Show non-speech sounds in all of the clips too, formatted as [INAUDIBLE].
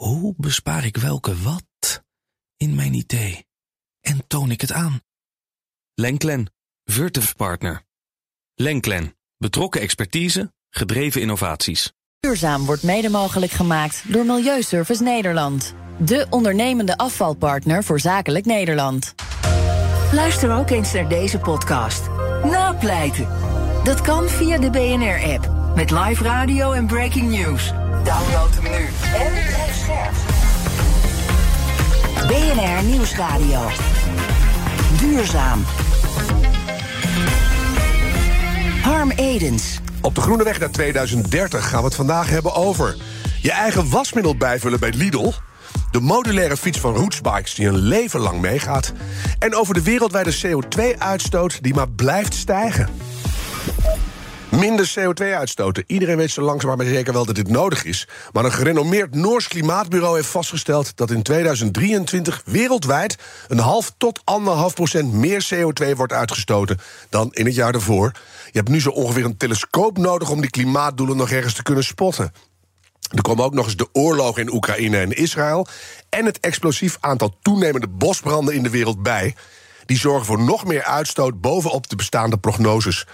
Hoe bespaar ik welke wat in mijn idee? En toon ik het aan? Lenklen, Virtuf Partner. Lenklen, betrokken expertise, gedreven innovaties. Duurzaam wordt mede mogelijk gemaakt door Milieuservice Nederland. De ondernemende afvalpartner voor zakelijk Nederland. Luister ook eens naar deze podcast. Napleiten. Dat kan via de BNR-app. Met live radio en breaking news. Download hem nu. BNR Nieuwsradio. Duurzaam. Harm Edens. Op de Groene Weg naar 2030 gaan we het vandaag hebben over... je eigen wasmiddel bijvullen bij Lidl... de modulaire fiets van Rootsbikes die een leven lang meegaat... en over de wereldwijde CO2-uitstoot die maar blijft stijgen. Minder CO2 uitstoten. Iedereen weet zo langzaam maar zeker wel dat dit nodig is. Maar een gerenommeerd Noors klimaatbureau heeft vastgesteld dat in 2023 wereldwijd een half tot anderhalf procent meer CO2 wordt uitgestoten dan in het jaar daarvoor. Je hebt nu zo ongeveer een telescoop nodig om die klimaatdoelen nog ergens te kunnen spotten. Er komen ook nog eens de oorlogen in Oekraïne en Israël en het explosief aantal toenemende bosbranden in de wereld bij. Die zorgen voor nog meer uitstoot bovenop de bestaande prognoses.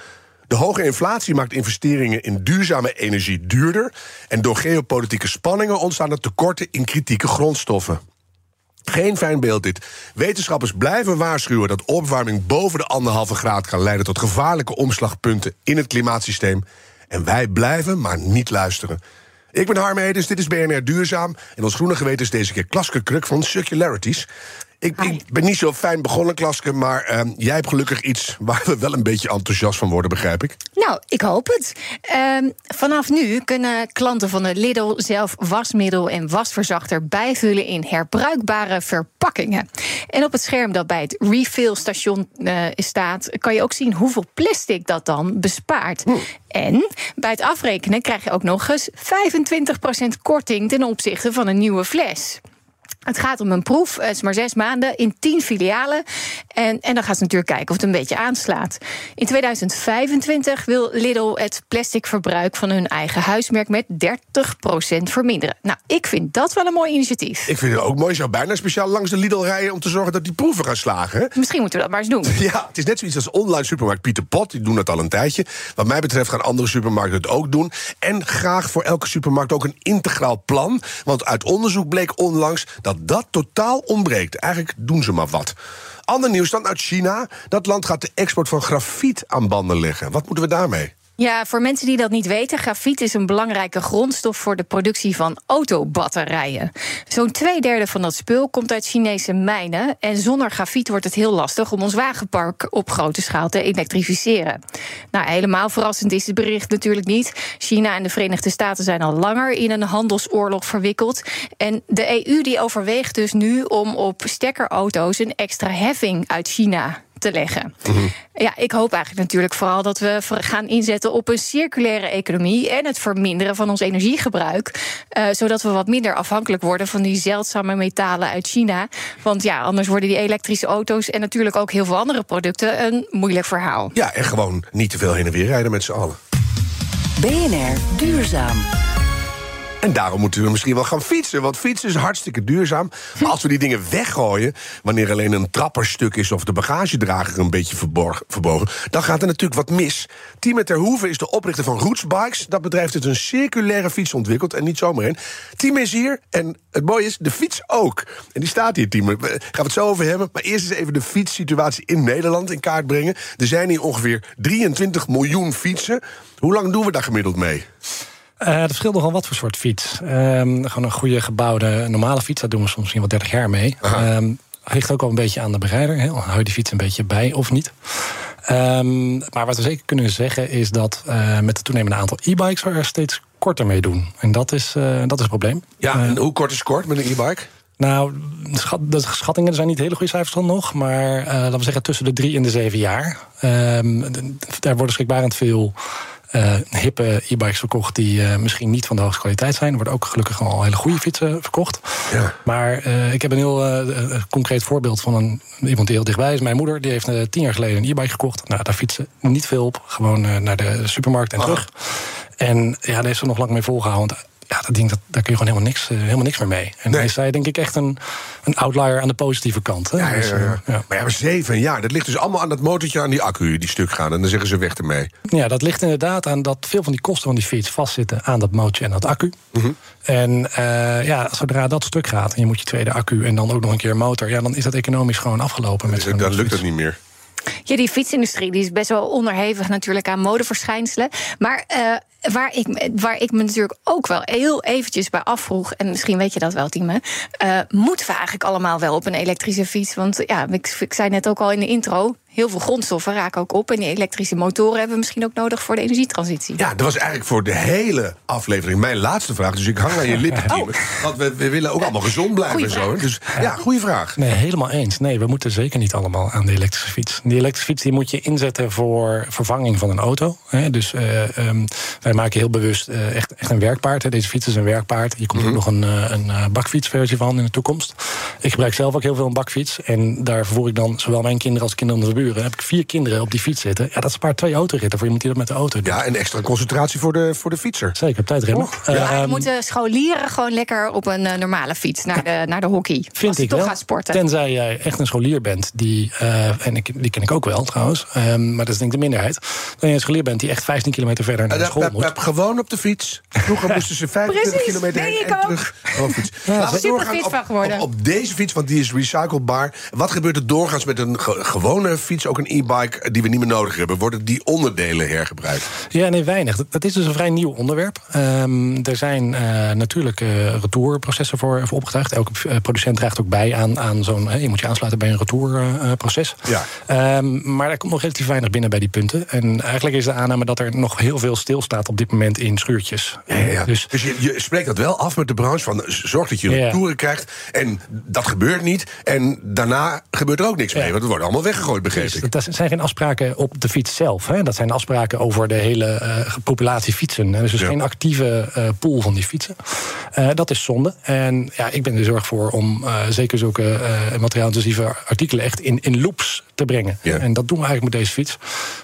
De hoge inflatie maakt investeringen in duurzame energie duurder. En door geopolitieke spanningen ontstaan er tekorten in kritieke grondstoffen. Geen fijn beeld dit. Wetenschappers blijven waarschuwen dat opwarming boven de anderhalve graad kan leiden tot gevaarlijke omslagpunten in het klimaatsysteem. En wij blijven maar niet luisteren. Ik ben Harm Edens, dit is BNR Duurzaam. En ons groene geweten is deze keer Klaske Kruk van Circularities. Ik, ik, ben niet zo fijn begonnen, Klaske, maar uh, jij hebt gelukkig iets waar we wel een beetje enthousiast van worden, begrijp ik. Nou, ik hoop het. Uh, vanaf nu kunnen klanten van de Lidl zelf wasmiddel en wasverzachter bijvullen in herbruikbare verpakkingen. En op het scherm dat bij het refillstation uh, staat, kan je ook zien hoeveel plastic dat dan bespaart. Hm. En bij het afrekenen krijg je ook nog eens 25% korting ten opzichte van een nieuwe fles. Het gaat om een proef, het is maar zes maanden in tien filialen. En, en dan gaat ze natuurlijk kijken of het een beetje aanslaat. In 2025 wil Lidl het plastic verbruik van hun eigen huismerk met 30% verminderen. Nou, ik vind dat wel een mooi initiatief. Ik vind het ook mooi. Je zou bijna speciaal langs de Lidl rijden om te zorgen dat die proeven gaan slagen. Misschien moeten we dat maar eens doen. [LAUGHS] Ja, het is net zoiets als online supermarkt Pieter Pot. Die doen dat al een tijdje. Wat mij betreft gaan andere supermarkten het ook doen. En graag voor elke supermarkt ook een integraal plan. Want uit onderzoek bleek onlangs dat dat totaal ontbreekt. Eigenlijk doen ze maar wat. Ander nieuws dan uit China. Dat land gaat de export van grafiet aan banden leggen. Wat moeten we daarmee? Ja, voor mensen die dat niet weten, grafiet is een belangrijke grondstof voor de productie van autobatterijen. Zo'n twee derde van dat spul komt uit Chinese mijnen. En zonder grafiet wordt het heel lastig om ons wagenpark op grote schaal te elektrificeren. Nou, helemaal verrassend is het bericht natuurlijk niet. China en de Verenigde Staten zijn al langer in een handelsoorlog verwikkeld. En de EU die overweegt dus nu om op stekkerauto's een extra heffing uit China te leggen. Mm-hmm. Ja, ik hoop eigenlijk natuurlijk vooral dat we gaan inzetten op een circulaire economie en het verminderen van ons energiegebruik, uh, zodat we wat minder afhankelijk worden van die zeldzame metalen uit China. Want ja, anders worden die elektrische auto's en natuurlijk ook heel veel andere producten een moeilijk verhaal. Ja, en gewoon niet te veel heen en weer rijden met z'n allen. BNR Duurzaam. En daarom moeten we misschien wel gaan fietsen. Want fietsen is hartstikke duurzaam. Maar als we die dingen weggooien. wanneer alleen een trapperstuk is of de bagagedrager een beetje verbogen. dan gaat er natuurlijk wat mis. Timo ter Hoeve is de oprichter van Roots Bikes. Dat bedrijf heeft een circulaire fiets ontwikkeld. En niet zomaar in. Timo is hier. En het mooie is, de fiets ook. En die staat hier, Timo. Gaan we het zo over hebben. Maar eerst eens even de fietssituatie in Nederland in kaart brengen. Er zijn hier ongeveer 23 miljoen fietsen. Hoe lang doen we daar gemiddeld mee? Uh, dat verschilt nogal wat voor soort fiets. Um, gewoon een goede gebouwde normale fiets, daar doen we soms misschien wel 30 jaar mee. Um, ligt ook al een beetje aan de bereider. Hou je die fiets een beetje bij of niet? Um, maar wat we zeker kunnen zeggen is dat uh, met het toenemende aantal e-bikes we er steeds korter mee doen. En dat is, uh, dat is het probleem. Ja, en hoe kort is kort met een e-bike? Nou, de schattingen zijn niet hele goede cijfers dan nog. Maar uh, laten we zeggen tussen de drie en de zeven jaar. daar worden schrikbarend veel hippe e-bikes verkocht die uh, misschien niet van de hoogste kwaliteit zijn. Er worden ook gelukkig al hele goede fietsen verkocht. Ja. Maar uh, ik heb een heel concreet voorbeeld van een, iemand die heel dichtbij is. Mijn moeder die heeft tien jaar geleden een e-bike gekocht. Nou, daar fietsen niet veel op. Gewoon naar de supermarkt en terug. En ja, daar heeft ze nog lang mee volgehouden. Ja, dat ding, dat, daar kun je gewoon helemaal niks, eh, helemaal niks meer mee. En Nee. hij is hij denk ik echt een, een outlier aan de positieve kant. Hè? Ja, ja, Dus, ja, eh, ja. ja. Maar ja, maar zeven jaar, dat ligt dus allemaal aan dat motortje, aan die accu die stuk gaan. En dan zeggen ze weg ermee. Ja, dat ligt inderdaad aan dat veel van die kosten van die fiets vastzitten aan dat mootje en dat accu. Mhm. En eh, ja, zodra dat stuk gaat en je moet je tweede accu en dan ook nog een keer een motor, ja, dan is dat economisch gewoon afgelopen. Met Dus zo'n dan lukt het niet meer. Ja, die fietsindustrie die is best wel onderhevig natuurlijk aan modeverschijnselen. Maar eh, waar, ik, me- waar ik me natuurlijk ook wel heel eventjes bij afvroeg... en misschien weet je dat wel, Tieme... eh, moeten we eigenlijk allemaal wel op een elektrische fiets? Want ja, ik, ik zei net ook al in de intro... heel veel grondstoffen raken ook op... en die elektrische motoren hebben we misschien ook nodig voor de energietransitie. Ja, dat was eigenlijk voor de hele aflevering mijn laatste vraag. Dus ik hang aan je lippen, Tiemen. Want we, we willen ook allemaal gezond blijven en zo. hè. Dus ja, goede vraag. Nee, helemaal eens. Nee, we moeten zeker niet allemaal aan de elektrische fiets. Die elektrische fiets die moet je inzetten voor vervanging van een auto. Hè. Dus eh, ehm, wij maken heel bewust eh, echt, echt een werkpaard. Hè. Deze fiets is een werkpaard. Hier komt ook nog een, eh, een eh, bakfietsversie van in de toekomst. Ik gebruik zelf ook heel veel een bakfiets. En daar vervoer ik dan zowel mijn kinderen als kinderen van de buren. heb ik vier kinderen op die fiets zitten. Ja, dat spaart twee autoritten voor iemand die dat met de auto doet. Ja, en extra concentratie voor de, voor de fietser. Zeker, op tijd remmen. Och, Maar Ehm, dan moeten scholieren gewoon lekker op een normale fiets naar de, naar de hockey. als Vind ze ik toch wel. gaan sporten. Tenzij jij echt een scholier bent, die, eh, en ik, die ken ik ook wel trouwens, ehm, maar dat is denk ik de minderheid. Dat je een scholier bent die echt 15 kilometer verder naar de school moet. We- Gewoon op de fiets. Vroeger moesten ze 25 Precies, kilometer nee, heen en ook. terug. Fiets. Laten we super doorgaan fit op, van geworden. Op, op deze fiets, want die is recyclebaar. Wat gebeurt er doorgaans met een ge- gewone fiets, ook een e-bike, eh, die we niet meer nodig hebben? Worden die onderdelen hergebruikt? Ja, nee, weinig. Dat, dat is dus een vrij nieuw onderwerp. Ehm, er zijn eh, natuurlijk eh, retourprocessen voor, voor opgetuigd. Elke producent draagt ook bij aan, aan zo'n... je moet je aansluiten bij een retourproces. Ja. Ehm, maar er komt nog relatief weinig binnen bij die punten. En eigenlijk is de aanname dat er nog heel veel stilstaat op dit moment in schuurtjes. Ja, ja, ja. Dus Dus, je, je spreekt dat wel af met de branche. Van, zorg dat je Ja. retouren krijgt. En dat gebeurt niet. En daarna gebeurt er ook niks mee. Want het wordt allemaal weggegooid, begreep ik. Dat zijn geen afspraken op de fiets zelf. Hè. Dat zijn afspraken over de hele eh, populatie fietsen. Er is dus geen actieve eh, pool van die fietsen. Eh, dat is zonde. En ja, ik ben er zorg voor om zeker zulke materiaalintensieve artikelen echt in, in loops te brengen. Ja. En dat doen we eigenlijk met deze fiets.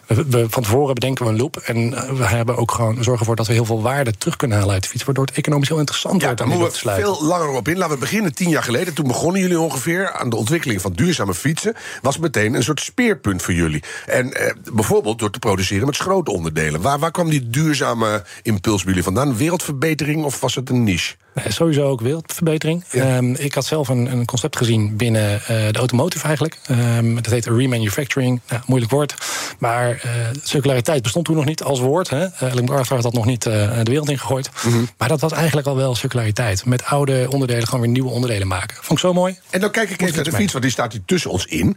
We, we- van tevoren bedenken we een loop. En eh, we hebben ook gewoon zorgen ervoor dat we heel veel waarde terug kunnen halen uit de fiets. Waardoor het economisch heel interessant Ja, wordt om die te sluiten. veel langer op in. Laten we beginnen tien jaar geleden. Toen begonnen jullie ongeveer aan de ontwikkeling van duurzame fietsen. Was meteen een soort speerpunt voor jullie. En eh, bijvoorbeeld door te produceren met schrootonderdelen. Waar, waar kwam die duurzame impuls bij jullie vandaan? Wereldverbetering of was het een niche? Nee, sowieso ook wereldverbetering. Ja. Ehm, ik had zelf een, een concept gezien binnen eh, de automotive eigenlijk. Ehm, dat heet remanufacturing. Nou, moeilijk woord. Maar eh, circulariteit bestond toen nog niet als woord. Hè. Uh, MacArthur had dat nog niet eh, de wereld ingegooid. Mhm. Maar dat was eigenlijk al wel circulariteit. Met oude onderdelen gewoon weer nieuwe onderdelen maken. Vond ik zo mooi. En dan kijk ik even naar de iets fiets, want die staat hier tussen ons in.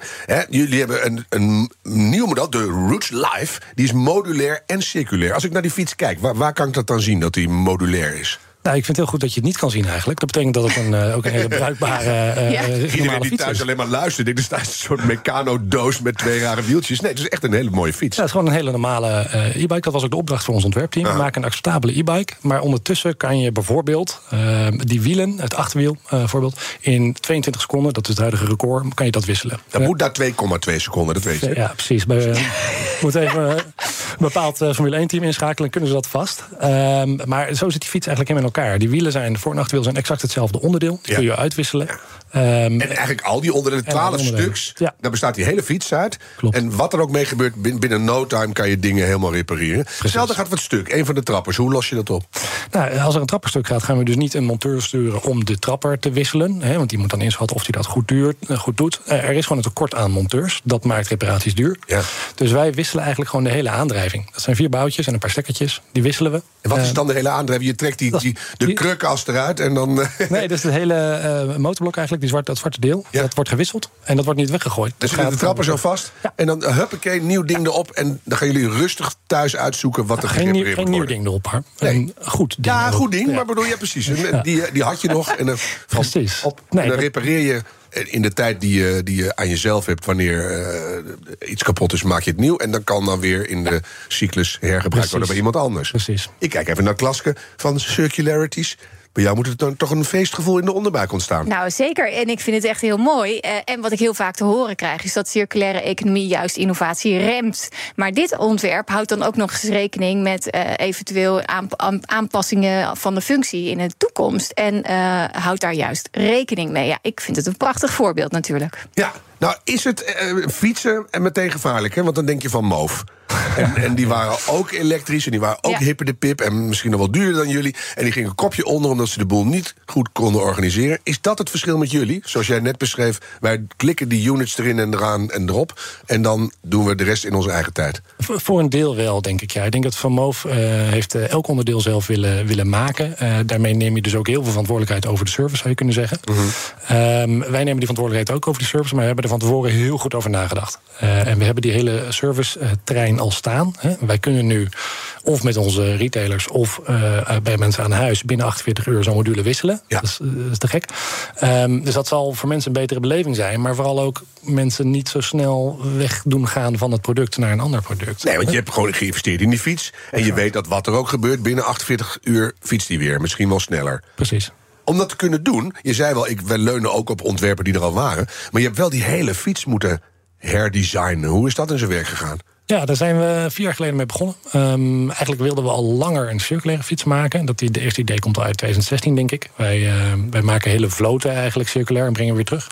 Jullie hebben een, een nieuw model, de Roots Life. Die is modulair en circulair. Als ik naar die fiets kijk, waar, waar kan ik dat dan zien dat die modulair is? Nou, ik vind het heel goed dat je het niet kan zien eigenlijk. Dat betekent dat het een, eh, ook een hele bruikbare [LAUGHS] eh, Ja. eh, Iedereen die fiets thuis is. alleen maar luistert, denkt, er staat een soort Meccano-doos met twee rare wieltjes. Nee, het is echt een hele mooie fiets. Ja, het is gewoon een hele normale eh, e-bike. Dat was ook de opdracht voor ons ontwerpteam. We maken een acceptabele e-bike. Maar ondertussen kan je bijvoorbeeld die wielen, het achterwiel bijvoorbeeld, in 22 seconden, dat is het huidige record, kan je dat wisselen. Dat moet naar 2,2 seconden, dat weet je. ja, precies. Bij, eh, [LAUGHS] moet even een bepaald Formule 1-team inschakelen, kunnen ze dat vast. Ehm, maar zo zit die fiets eigenlijk helemaal in elkaar. Die wielen zijn, voor- en achterwiel zijn exact hetzelfde onderdeel. Die kun je uitwisselen. Ehm, En eigenlijk al die onderdelen, En alle 12 onderdelen. stuks, Ja. daar bestaat die hele fiets uit. Klopt. En wat er ook mee gebeurt, bin- binnen no time kan je dingen helemaal repareren. Hetzelfde gaat wat stuk, een van de trappers. Hoe los je dat op? Nou, als er een trapperstuk gaat, gaan we dus niet een monteur sturen om de trapper te wisselen. Hè, want die moet dan inschatten of hij dat goed, duurt, eh, goed doet. Eh, er is gewoon een tekort aan monteurs. Dat maakt reparaties duur. Ja. Dus wij wisselen eigenlijk gewoon de hele aandrijving. Dat zijn vier boutjes en een paar stekkertjes. Die wisselen we. En wat is Eh, dan de hele aandrijving? Je trekt die, dat is- die, de die- krukas eruit en dan... eh, Nee, dus het hele eh, motorblok eigenlijk, die zwarte, dat zwarte deel, Ja. dat wordt gewisseld. En dat wordt niet weggegooid. Dan Dat zit de gaat trapper zo vast. Ja. En dan huppakee, nieuw ding erop. En dan gaan jullie rustig thuis uitzoeken wat er Geen, nieuw, gerepareerd geen nieuw ding erop, hoor. Nee. Een goed ding. Ja, goed ding, maar bedoel je precies. Die, die had je nog. En dan, [LAUGHS] Precies. Op, Nee, en dan repareer je in de tijd die je, die je aan jezelf hebt. Wanneer eh, iets kapot is, maak je het nieuw. En dan kan dan weer in de cyclus hergebruikt worden bij iemand anders. Precies. Ik kijk even naar Klaske van Circularities. Bij jou moet er dan toch een feestgevoel in de onderbuik ontstaan. Nou, zeker. En ik vind het echt heel mooi. Uh, en wat ik heel vaak te horen krijg, is dat circulaire economie juist innovatie remt. Maar dit ontwerp houdt dan ook nog eens rekening met uh, eventueel aanpassingen van de functie in de toekomst. En uh, houdt daar juist rekening mee. Ja, ik vind het een prachtig voorbeeld natuurlijk. Ja, nou is het fietsen en meteen gevaarlijk, hè? Want dan denk je van moof. En, en, die waren ook elektrisch en die waren ook ja. hipper de pip. En misschien nog wel duurder dan jullie. En die gingen een kopje onder omdat ze de boel niet goed konden organiseren. Is dat het verschil met jullie? Zoals jij net beschreef, wij klikken die units erin en eraan en erop. En dan doen we de rest in onze eigen tijd. Voor een deel wel, denk ik. Ja. Ik denk dat Van Moof uh, heeft uh, elk onderdeel zelf willen, willen maken. Uh, daarmee neem je dus ook heel veel verantwoordelijkheid over de service, zou je kunnen zeggen. Mm -hmm. um, wij nemen die verantwoordelijkheid ook over de service, maar we hebben er van tevoren heel goed over nagedacht. en we hebben die hele service-trein al staan. Hè. Wij kunnen nu of met onze retailers of uh, bij mensen aan huis binnen 48 uur zo'n module wisselen. Ja. Dat, is, dat, is, te gek. Um, dus dat zal voor mensen een betere beleving zijn. Maar vooral ook mensen niet zo snel weg doen gaan van het product naar een ander product. Nee, want je hebt gewoon geïnvesteerd in die fiets. En je weet dat wat er ook gebeurt, binnen 48 uur fietst die weer. Misschien wel sneller. Precies om dat te kunnen doen, je zei wel, ik, we leunen ook op ontwerpen die er al waren. Maar je hebt wel die hele fiets moeten herdesignen. Hoe is dat in zijn werk gegaan? Ja, daar zijn we vier jaar geleden mee begonnen. Um, eigenlijk wilden we al langer een circulaire fiets maken. Dat die, de eerste idee komt al uit 2016, denk ik. Wij, uh, wij maken hele vloten eigenlijk circulair en brengen weer terug.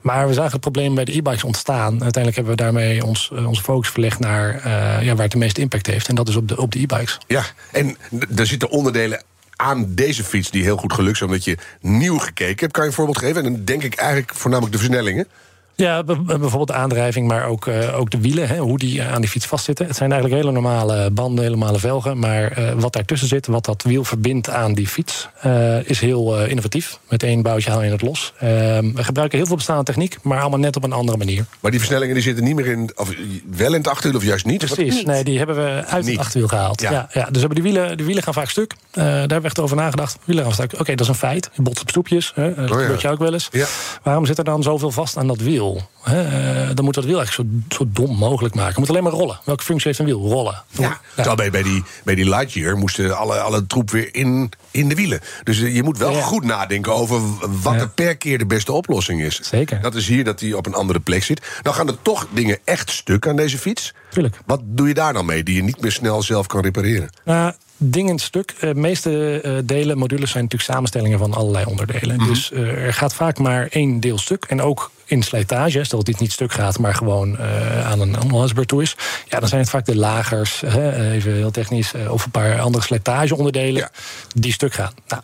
Maar we zagen het probleem bij de e-bikes ontstaan. Uiteindelijk hebben we daarmee ons, uh, onze focus verlegd naar uh, ja, waar het de meeste impact heeft. En dat is op de, op de e-bikes. Ja, en er zitten onderdelen aan deze fiets die heel goed gelukt zijn... omdat je nieuw gekeken hebt. Kan je een voorbeeld geven? En dan denk ik eigenlijk voornamelijk de versnellingen. Ja, bijvoorbeeld de aandrijving, maar ook, uh, ook de wielen, hè, hoe die aan die fiets vastzitten. Het zijn eigenlijk hele normale banden, hele normale velgen. Maar uh, wat daartussen zit, wat dat wiel verbindt aan die fiets, uh, is heel innovatief. Met één boutje haal je het los. Ehm, we gebruiken heel veel bestaande techniek, maar allemaal net op een andere manier. Maar die versnellingen die zitten niet meer in, of wel in het achterwiel of juist niet? Precies, nee, die hebben we uit niet. het achterwiel gehaald. Ja. Ja, ja, dus hebben die, wielen, die wielen gaan vaak stuk. daar hebben we echt over nagedacht. Wielen gaan stuk. Oké, okay, dat is een feit. Je botst op stoepjes, hè. dat oh, gebeurt je ook wel eens. Ja. Waarom zit er dan zoveel vast aan dat wiel? He, dan moet dat wiel eigenlijk zo, zo dom mogelijk maken. Het moet alleen maar rollen. Welke functie heeft een wiel? Rollen. Ja. ja. Bij, bij, die, bij die Lightyear moesten alle, alle troep weer in, in de wielen. Dus je moet wel ja. goed nadenken over wat er per keer de beste oplossing is. Zeker. Dat is hier dat hij op een andere plek zit. Dan gaan er toch dingen echt stuk aan deze fiets. Tuurlijk. Wat doe je daar dan mee die je niet meer snel zelf kan repareren? Nou, dingen stuk. De meeste uh, delen, modules zijn natuurlijk samenstellingen van allerlei onderdelen. Mm -hmm. Dus uh, er gaat vaak maar één deel stuk. En ook in slijtage, stel dat dit niet stuk gaat, maar gewoon uh, aan een onhasbaar toe is. Ja, dan zijn het vaak de lagers, hè, even heel technisch, of een paar andere slijtageonderdelen ja. die stuk gaan. Nou,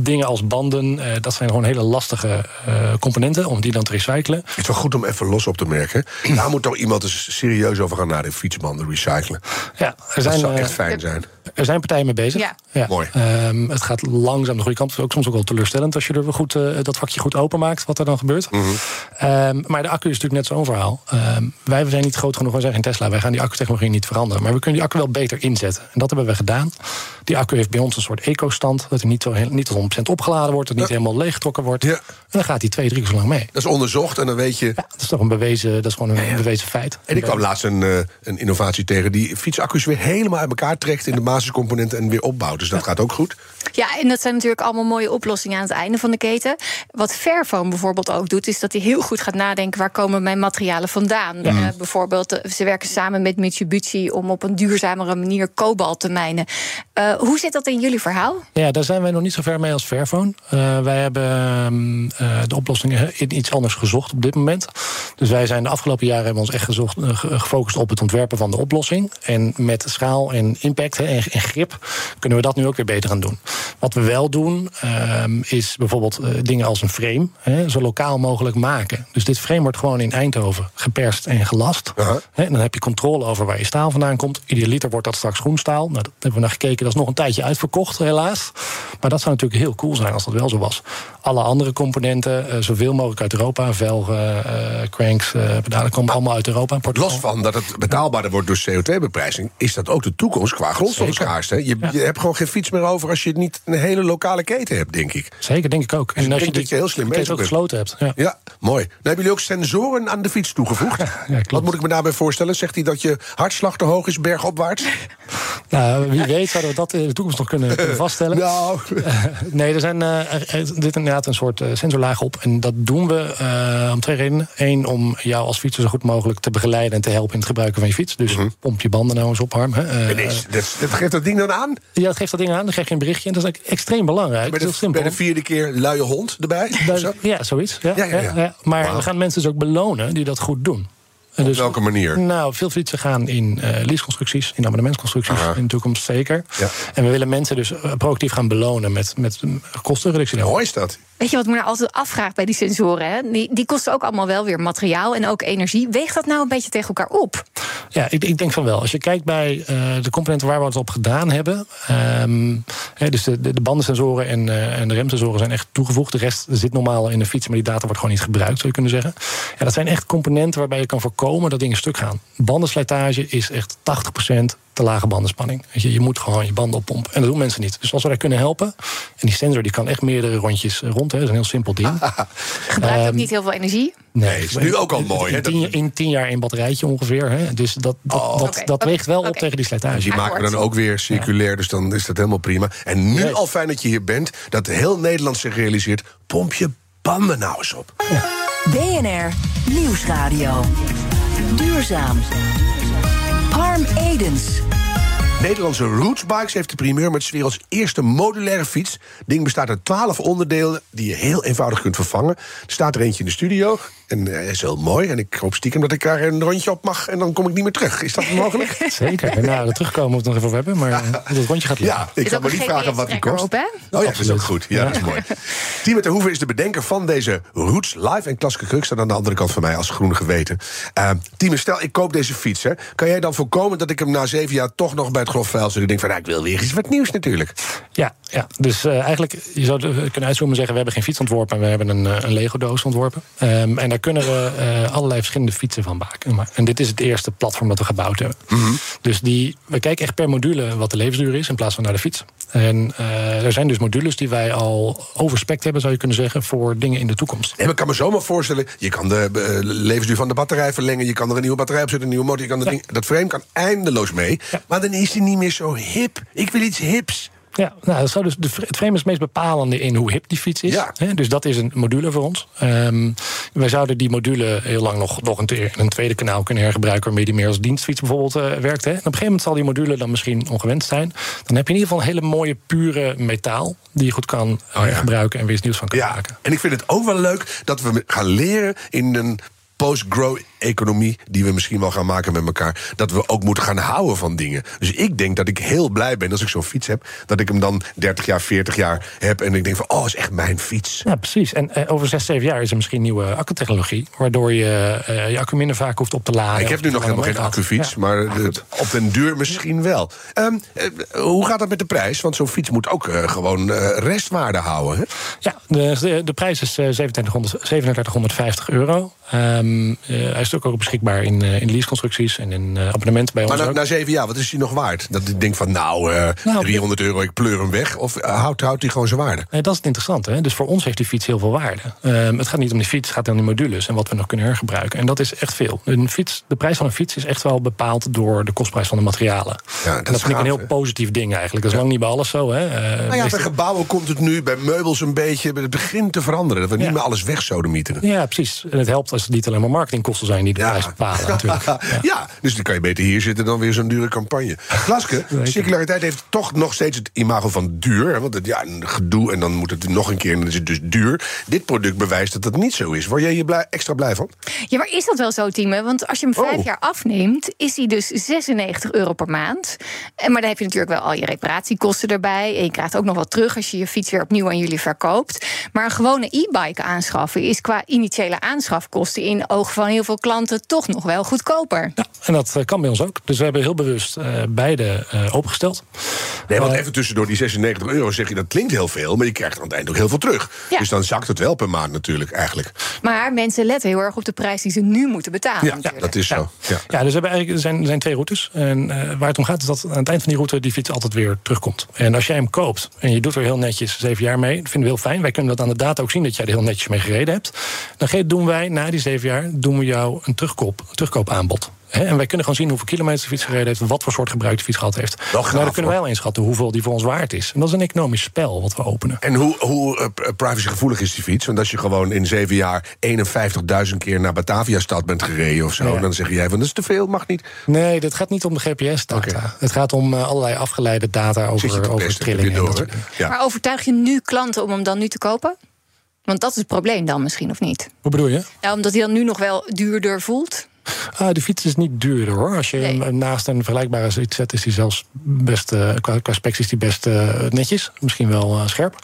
dingen als banden, dat zijn gewoon hele lastige componenten om die dan te recyclen. Het is wel goed om even los op te merken. Daar moet toch iemand eens serieus over gaan naar de fietsbanden recyclen. Ja, er zijn, dat zou echt fijn zijn. Er zijn partijen mee bezig. Ja. ja. Mooi. Um, het gaat langzaam de goede kant. Ook soms ook wel teleurstellend als je er goed, uh, dat vakje goed openmaakt, wat er dan gebeurt. Mm -hmm. um, maar de accu is natuurlijk net zo'n verhaal. Um, wij zijn niet groot genoeg, wij zijn geen Tesla. Wij gaan die accutechnologie niet veranderen. Maar we kunnen die accu wel beter inzetten. En dat hebben we gedaan. Die accu heeft bij ons een soort eco-stand. Dat hij niet, zo, niet tot 100% opgeladen wordt. Dat ja. niet helemaal leeggetrokken wordt. Ja. En dan gaat hij twee, drie keer zo lang mee. Dat is onderzocht en dan weet je... Ja, dat is toch een bewezen, dat is gewoon een bewezen feit. En ik kwam laatst een, uh, een innovatie tegen... die fietsaccu's weer helemaal uit elkaar trekt in de basiscomponenten... en weer opbouwt. Dus dat gaat ook goed. Ja, en dat zijn natuurlijk allemaal mooie oplossingen aan het einde van de keten. Wat Fairphone bijvoorbeeld ook doet, is dat hij heel goed gaat nadenken: waar komen mijn materialen vandaan? Ja. Uh, bijvoorbeeld, ze werken samen met Mitsubishi om op een duurzamere manier kobalt te mijnen. Uh, hoe zit dat in jullie verhaal? Ja, daar zijn wij nog niet zo ver mee als Fairphone. Uh, wij hebben uh, de oplossingen in iets anders gezocht op dit moment. Dus wij zijn de afgelopen jaren hebben ons echt gezocht, gefocust op het ontwerpen van de oplossing. En met schaal en impact en grip kunnen we dat nu ook weer beter gaan doen. Wat we wel doen, um, is bijvoorbeeld uh, dingen als een frame hè, zo lokaal mogelijk maken. Dus dit frame wordt gewoon in Eindhoven geperst en gelast. Uh -huh. hè, en dan heb je controle over waar je staal vandaan komt. Idealiter wordt dat straks groenstaal. Nou, dat hebben we naar gekeken. Dat is nog een tijdje uitverkocht, helaas. Maar dat zou natuurlijk heel cool zijn als dat wel zo was. Alle andere componenten, uh, zoveel mogelijk uit Europa. Velgen, uh, cranks, pedalen komen allemaal uit Europa. Los van dat het betaalbaarder wordt door CO2-beprijzing... is dat ook de toekomst qua. Je, ja. je hebt gewoon geen fiets meer over als je het niet niet een hele lokale keten hebt, denk ik. Zeker, denk ik ook. Dus ik als denk dat je heel slim bezig ook gesloten hebt. Ja. Ja, mooi. Dan hebben jullie ook sensoren aan de fiets toegevoegd. [LAUGHS] klopt. Wat moet ik me daarbij voorstellen? Zegt hij dat je hartslag te hoog is bergopwaarts? [LAUGHS] Nou, wie weet zouden we dat in de toekomst nog kunnen, kunnen vaststellen. [LAUGHS] Nou, Nee, er zijn eh, er- er zit inderdaad een soort eh, sensorlaag op. En dat doen we eh, om twee redenen. Eén, om jou als fietser zo goed mogelijk te begeleiden en te helpen in het gebruiken van je fiets. Dus pomp je banden nou eens op, Harm. Hè. Eh, en is- dat, dat geeft dat ding dan aan? ja, dat geeft dat ding aan, dan krijg je een berichtje. En dat is eigenlijk extreem belangrijk. Bij is de, bij de vierde keer luie hond erbij? zo? Ja, zoiets. Ja, Ja, ja, ja. Maar we gaan mensen dus ook belonen die dat goed doen. Op dus- welke manier? Nou, veel fietsen gaan in eh leaseconstructies, in abonnementsconstructies Aha. in de toekomst zeker. Ja. En we willen mensen dus eh, proactief gaan belonen met, met kostenreductie. Mooi is dat. Weet je wat me nou altijd afvraagt bij die sensoren? Hè? Die, die kosten ook allemaal wel weer materiaal en ook energie. Weegt dat nou een beetje tegen elkaar op? Ja, ik, ik denk van wel. Als je kijkt bij eh, de componenten waar we het op gedaan hebben. ehm, hè, dus de, de, de bandensensoren en, eh, en de remsensoren zijn echt toegevoegd. De rest zit normaal in de fiets, maar die data wordt gewoon niet gebruikt, zou je kunnen zeggen. Ja, dat zijn echt componenten waarbij je kan voorkomen dat dingen stuk gaan. Bandenslijtage is echt 80% te lage bandenspanning. Je, je moet gewoon je banden oppompen. En dat doen mensen niet. Dus als we daar kunnen helpen. En die sensor die kan echt meerdere rondjes eh, rond. Hè. Dat is een heel simpel ding. [LAUGHS] Gebruikt ook Ehm, niet heel veel energie. Nee, is nu ook al mooi, In tien, in tien jaar een batterijtje ongeveer. Hè. Dus dat, dat, Oh. dat, weegt wel op tegen die slijtage. Die maken we dan ook weer circulair, dus dan is dat helemaal prima. En nu Yes. al fijn dat je hier bent, dat heel Nederland zich realiseert... pomp je banden nou eens op. BNR Nieuwsradio. Duurzaam. Harm Edens. Nederlandse Rootsbikes heeft de primeur met werelds eerste modulaire fiets. Ding bestaat uit 12 onderdelen die je heel eenvoudig kunt vervangen. Er staat er eentje in de studio en hij is heel mooi. En ik hoop stiekem dat ik daar een rondje op mag en dan kom ik niet meer terug. Is dat [LAUGHS] mogelijk? Zeker. Nou, dat terugkomen moeten we nog even over hebben. Maar eh, dat rondje gaat lukken. Ja, ik maar een niet vragen wat die kost. op, hè? Oh ja, dat is ook goed. Ja, dat is mooi. [LAUGHS] Timo ter Hoeven is de bedenker van deze Roots Live. En Klaske Kruk staat aan de andere kant van mij als groene geweten. Uh, Timo, stel ik koop deze fiets. Hè. Kan jij dan voorkomen dat ik hem na zeven jaar toch nog bij het grof vuil zit? Ik denk van, nou, ik wil weer eens wat nieuws natuurlijk. Ja, ja. dus eh, eigenlijk, je zou het, eh, kunnen uitzoomen en zeggen... we hebben geen fiets ontworpen, maar we hebben een, eh, een Lego-doos ontworpen. Ehm, en daar kunnen we eh, allerlei verschillende fietsen van maken. Maar- En dit is het eerste platform dat we gebouwd hebben. Dus die, we kijken echt per module wat de levensduur is... in plaats van naar de fiets. En eh, er zijn dus modules die wij al overspekt hebben, zou je kunnen zeggen... voor dingen in de toekomst. En ik kan me zomaar voorstellen, je kan de eh, levensduur van de batterij verlengen... je kan er een nieuwe batterij op zetten, een nieuwe motor... Je kan Ja. ding, dat frame kan eindeloos mee. Ja. Maar dan is hij niet meer zo hip. Ik wil iets hips. Ja, nou, dat zou dus de, het frame is het meest bepalende in hoe hip die fiets is. Ja. Dus dat is een module voor ons. Ehm, wij zouden die module heel lang nog, nog een, een tweede kanaal kunnen hergebruiken... waarmee die meer als dienstfiets bijvoorbeeld eh, werkt. En op een gegeven moment zal die module dan misschien ongewenst zijn. Dan heb je in ieder geval een hele mooie, pure metaal... die je goed kan eh, Oh ja. gebruiken en weer iets nieuws van kan Ja, maken. en ik vind het ook wel leuk dat we gaan leren in een post-grow economie die we misschien wel gaan maken met elkaar, dat we ook moeten gaan houden van dingen. Dus ik denk dat ik heel blij ben als ik zo'n fiets heb, dat ik hem dan 30 jaar, 40 jaar heb en ik denk van, oh, is echt mijn fiets. Ja, precies. En eh, over zes, zeven jaar is er misschien nieuwe accutechnologie... waardoor je eh, je accu minder vaak hoeft op te laden. Ik heb nu nog helemaal geen accufiets, Ja. maar op den duur misschien wel. Ehm, eh, hoe gaat dat met de prijs? Want zo'n fiets moet ook gewoon restwaarde houden. Hè? Ja, de, de, de prijs is eh, 3700 3750 euro. Hij is ook, ook beschikbaar in, eh, in leaseconstructies en in eh, abonnementen bij Maar ons na, ook. na zeven jaar, wat is die nog waard? Dat ik denk van, nou, eh, Nou, 300 euro, ik pleur hem weg. Of houdt, houdt die gewoon zijn waarde? Nee, dat is het interessante. Hè? Dus voor ons heeft die fiets heel veel waarde. Ehm, het gaat niet om die fiets, het gaat om die modules en wat we nog kunnen hergebruiken. En dat is echt veel. Een fiets, de prijs van een fiets is echt wel bepaald door de kostprijs van de materialen. Ja, dat en dat is vind ik een heel positief ding eigenlijk. Dat is lang niet bij alles zo. Hè? Nou ja, meestal- bij gebouwen komt het nu, bij meubels een beetje. Het begint te veranderen. Dat we niet meer alles wegsodemieteren. ja, precies. En het helpt als het niet alleen maar marketingkosten zijn die de prijs bepalen natuurlijk. [LAUGHS] Ja. dus dan kan je beter hier zitten dan weer zo'n dure campagne. Glaske, [LAUGHS] circulariteit heeft toch nog steeds het imago van duur. hè, Want het, ja, een gedoe en dan moet het nog een keer en dan is het dus duur. Dit product bewijst dat dat niet zo is. Word jij hier blij, extra blij van? Ja, maar is dat wel zo, Tieme? Want als je hem vijf Oh. jaar afneemt, is hij dus 96 euro per maand. En, maar dan heb je natuurlijk wel al je reparatiekosten erbij. En je krijgt ook nog wat terug als je je fiets weer opnieuw aan jullie verkoopt. Maar een gewone e-bike aanschaffen is qua initiële aanschafkosten in ogen van heel veel klanten toch nog wel goedkoper. Ja, en dat eh, kan bij ons ook. Dus we hebben heel bewust uh, beide uh, opengesteld. Nee, want even tussendoor die 96 euro zeg je dat klinkt heel veel, maar je krijgt aan het eind ook heel veel terug. Ja. Dus dan zakt het wel per maand natuurlijk eigenlijk. Maar mensen letten heel erg op de prijs die ze nu moeten betalen. Ja, ja dat is zo. Ja, ja dus we hebben eigenlijk, er, zijn, er zijn twee routes. En waar het om gaat is dat aan het eind van die route die fiets altijd weer terugkomt. En als jij hem koopt en je doet er heel netjes zeven jaar mee, dat vinden we heel fijn. Wij kunnen dat aan de data ook zien dat jij er heel netjes mee gereden hebt. Dan doen wij na die zeven jaar doen we jou een terugkoop, terugkoopaanbod. en wij kunnen gewoon zien hoeveel kilometer de fiets gereden heeft, wat voor soort gebruik de fiets gehad heeft. nou, dan kunnen wij wel inschatten hoeveel die voor ons waard is. En dat is een economisch spel wat we openen. En hoe, hoe uh, privacygevoelig is die fiets? Want als je gewoon in zeven jaar 51.000 keer naar Batavia-stad bent gereden of zo, dan zeg jij van dat is te veel, mag niet. Nee, dat gaat niet om de GPS-data. Het gaat om uh, allerlei afgeleide data over, over trillingen. Ja. Maar overtuig je nu klanten om hem dan nu te kopen? Want dat is het probleem dan misschien, of niet? Hoe bedoel je? Ja, omdat hij dan nu nog wel duurder voelt. Ah, de fiets is niet duurder hoor. Als je hem naast een vergelijkbare iets zet, is hij zelfs best, uh, qua, qua specs is die best uh, netjes. Misschien wel uh, scherp.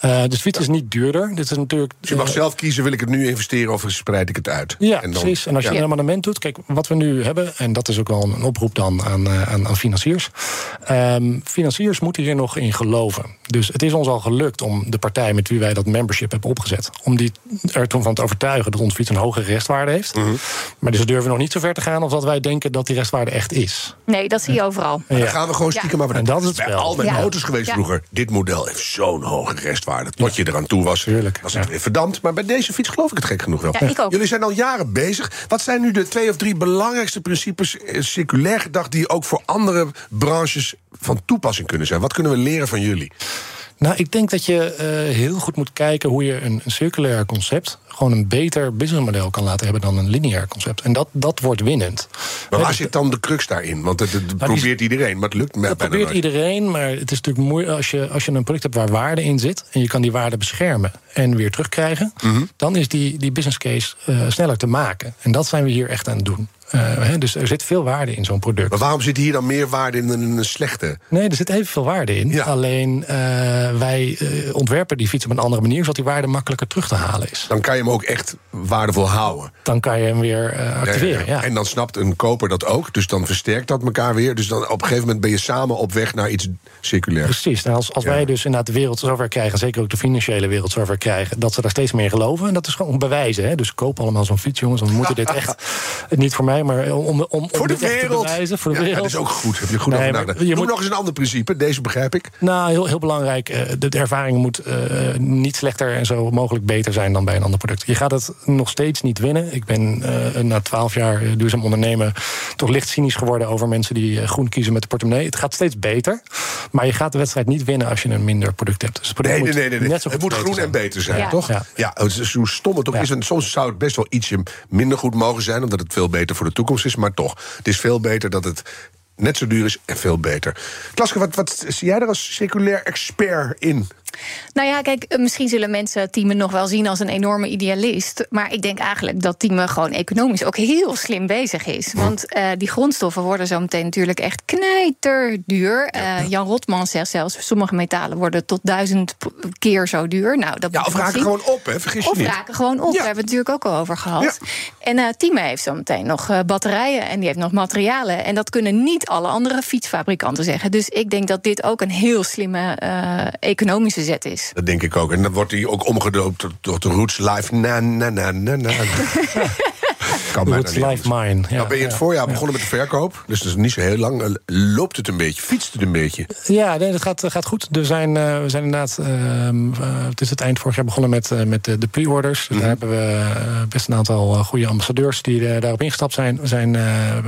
dus de fiets is niet duurder. Dit is natuurlijk, dus je mag zelf kiezen, wil ik het nu investeren of spreid ik het uit? Ja, en dan, precies. En als je ja. een abonnement doet, kijk, wat we nu hebben, en dat is ook wel een oproep dan aan, aan, aan financiers. Um, financiers moeten hier nog in geloven. Dus het is ons al gelukt om de partij met wie wij dat membership hebben opgezet, om die er toen van te overtuigen dat onze fiets een hogere restwaarde heeft. Mm -hmm. Maar dus durven we nog niet zo ver te gaan of dat wij denken dat die restwaarde echt is. Nee, dat zie je overal. Ja. Dan gaan we gewoon stiekem maar En dat is het bij al mijn auto's geweest vroeger. Dit model heeft zo'n hoge restwaarde. Tot je eraan toe was, Tuurlijk. was het weer verdampt. Maar bij deze fiets geloof ik het gek genoeg wel. ik ook. Jullie zijn al jaren bezig. Wat zijn nu de twee of drie belangrijkste principes, eh, circulair gedacht, die ook voor andere branches van toepassing kunnen zijn? Wat kunnen we leren van jullie? Nou, ik denk dat je uh, heel goed moet kijken hoe je een, een circulair concept gewoon een beter businessmodel kan laten hebben dan een lineair concept. En dat, dat wordt winnend. Maar waar zit dan de crux daarin? Want het, het probeert iedereen, maar het lukt Dat probeert nooit. iedereen, maar het is natuurlijk moeilijk als je, als je een product hebt waar waarde in zit en je kan die waarde beschermen en weer terugkrijgen, mm -hmm. dan is die, die business case uh, sneller te maken. En dat zijn we hier echt aan het doen. Uh, he, dus er zit veel waarde in zo'n product. Maar waarom zit hier dan meer waarde in dan in een slechte? Nee, er zit evenveel waarde in. Ja. Alleen uh, wij uh, ontwerpen die fiets op een andere manier, zodat die waarde makkelijker terug te halen is. Dan kan je hem ook echt waardevol houden. Dan kan je hem weer activeren. Ja, ja, En dan snapt een koper dat ook, dus dan versterkt dat elkaar weer. Dus dan op een gegeven moment ben je samen op weg naar iets circulairs. Precies. Nou, als als wij dus inderdaad de wereld zover krijgen, zeker ook de financiële wereld zover krijgen, dat ze daar steeds meer geloven. En dat is gewoon bewijzen. Hè? Dus koop allemaal zo'n fiets, jongens. Dan moeten dit echt [LAUGHS] niet voor mij, maar om, om, om voor de wereld. te bewijzen. Voor de ja, wereld. dat is ook goed. Heb je goed Nee, maar je Noem moet- nog eens een ander principe. Deze begrijp ik. Nou, heel, heel belangrijk. eh, De, de ervaring moet eh, niet slechter en zo mogelijk beter zijn dan bij een ander product. Je gaat het nog steeds niet winnen. Ik ben eh, na twaalf jaar eh, duurzaam ondernemen toch licht cynisch geworden over mensen die eh, groen kiezen met de portemonnee. Het gaat steeds beter. Maar je gaat de wedstrijd niet winnen als je een minder product hebt. Dus product Nee, nee, moet nee. nee, nee. net zo Het moet beter groen en zijn. Beter zijn, Ja. toch? Ja. Hoe stom het ook Ja. is. En soms zou het best wel ietsje minder goed mogen zijn, omdat het veel beter voor de toekomst is. Maar toch, het is veel beter dat het net zo duur is en veel beter. Klaske, wat, wat zie jij er als circulair expert in? Nou ja, kijk, eh, misschien zullen mensen Tieme nog wel zien als een enorme idealist. Maar ik denk eigenlijk dat Tieme gewoon economisch ook heel slim bezig is. Want eh, die grondstoffen worden zo meteen natuurlijk echt knijterduur. Eh, Jan Rotman zegt zelfs, sommige metalen worden tot duizend keer zo duur. Nou, dat Ja, of raken zien. gewoon op, hè? Vergis je Of niet. raken gewoon op. Ja. Daar hebben we het natuurlijk ook al over gehad. Ja. En Tieme heeft zo meteen nog batterijen en die heeft nog materialen. En dat kunnen niet alle andere fietsfabrikanten zeggen. Dus ik denk dat dit ook een heel slimme economische is. Dat denk ik ook. En dan wordt hij ook omgedoopt tot, tot de Roots Live. Na, na, na, na, na. [LAUGHS] kan bijna Roots niet Life anders. Mine. Ja, nou ben je in het ja. voorjaar begonnen met de verkoop. Dus dat is niet zo heel lang. Eh, Loopt het een beetje? Fietst het een beetje? Ja, nee, dat gaat, gaat goed. Er zijn, eh, we zijn inderdaad, ehm, eh, het is het eind vorig jaar begonnen met, met de, de pre-orders. Dus daar hebben we best een aantal goede ambassadeurs die daarop ingestapt zijn. Er zijn eh,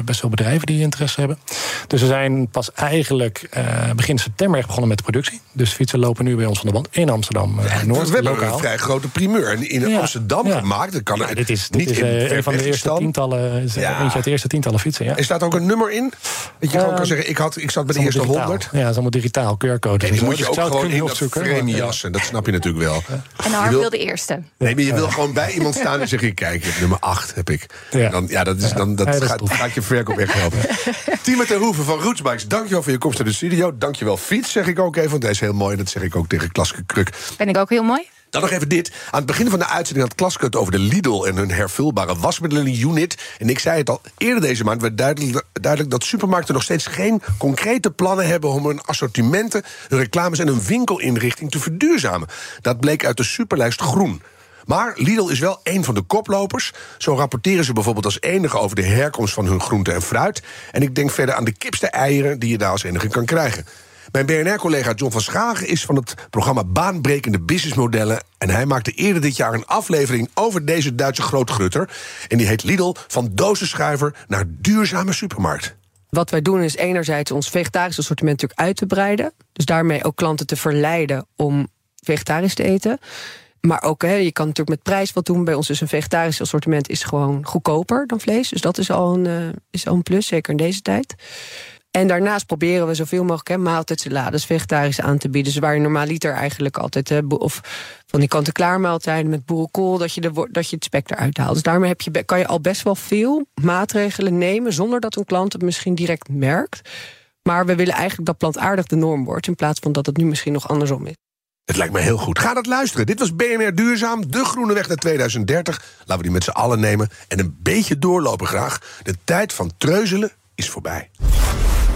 best veel bedrijven die interesse hebben. Dus we zijn pas eigenlijk eh, begin september echt begonnen met de productie. Dus fietsen lopen nu bij ons van de band in Amsterdam Noord, we hebben lokaal. een vrij grote primeur. En in Ja, Amsterdam ja. gemaakt. Dat kan Ja, dit is, dit niet is in een van de eerste Weggestan. tientallen, is Ja. eentje uit de eerste tientallen fietsen. Ja. Er staat ook een nummer in. Dat je gewoon Eh, kan zeggen, ik, had, ik zat bij de eerste allemaal 100. digitaal. Ja, het is allemaal digitaal, QR-code. Die zo. moet je Dus ook gewoon in dat frame jassen. Dat snap je natuurlijk wel. En Harm wil- de eerste. Nee, maar je wil gewoon bij iemand staan en zeg je: Kijk, nummer 8 heb ik. Dan, ja dat, is, dan, dat, dat gaat, gaat je verkoop echt helpen. [LAUGHS] Timo ten Hoeven van Rootsbikes, dankjewel voor je komst naar de studio. Dankjewel Fiets, zeg ik ook even, want hij is heel mooi. Dat zeg ik ook tegen Klaske Kruk. Ben ik ook heel mooi? Dan nog even dit. Aan het begin van de uitzending had Klaske het over de Lidl en hun hervulbare wasmiddelenunit. En ik zei het al eerder deze maand, werd duidelijk, duidelijk dat supermarkten nog steeds geen concrete plannen hebben om hun assortimenten, hun reclames en hun winkelinrichting te verduurzamen. Dat bleek uit de superlijst groen. Maar Lidl is wel een van de koplopers. Zo rapporteren ze bijvoorbeeld als enige over de herkomst van hun groente en fruit. En ik denk verder aan de kipste eieren die je daar als enige kan krijgen. Mijn BNR-collega John van Schagen is van het programma Baanbrekende Businessmodellen. En hij maakte eerder dit jaar een aflevering over deze Duitse grootgrutter. En die heet Lidl van dozenschuiver naar duurzame supermarkt. Wat wij doen is enerzijds ons vegetarisch assortiment natuurlijk uit te breiden. Dus daarmee ook klanten te verleiden om vegetarisch te eten. Maar ook, hè, je kan natuurlijk met prijs wat doen. Bij ons is een vegetarisch assortiment is gewoon goedkoper dan vlees. Dus dat is al een, uh, is al een plus, zeker in deze tijd. En daarnaast proberen we zoveel mogelijk hè, maaltijdsalades vegetarisch aan te bieden. Dus waar je normaliter eigenlijk altijd... Hè, of van die kant-en-klaar met boerenkool... Dat je, de, dat je het spek eruit haalt. Dus daarmee heb je, kan je al best wel veel maatregelen nemen... zonder dat een klant het misschien direct merkt. Maar we willen eigenlijk dat plantaardig de norm wordt... in plaats van dat het nu misschien nog andersom is. Het lijkt me heel goed. Ga dat luisteren. Dit was BNR Duurzaam, de groene weg naar 2030. Laten we die met z'n allen nemen en een beetje doorlopen graag. De tijd van treuzelen is voorbij.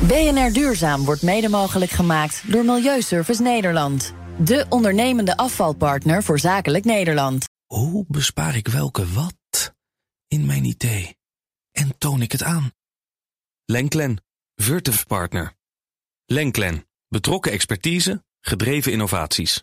BNR Duurzaam wordt mede mogelijk gemaakt door Milieuservice Nederland. De ondernemende afvalpartner voor zakelijk Nederland. Hoe bespaar ik welke wat in mijn idee? En toon ik het aan? Lenklen, Virtuf Partner. Lenklen, betrokken expertise, gedreven innovaties.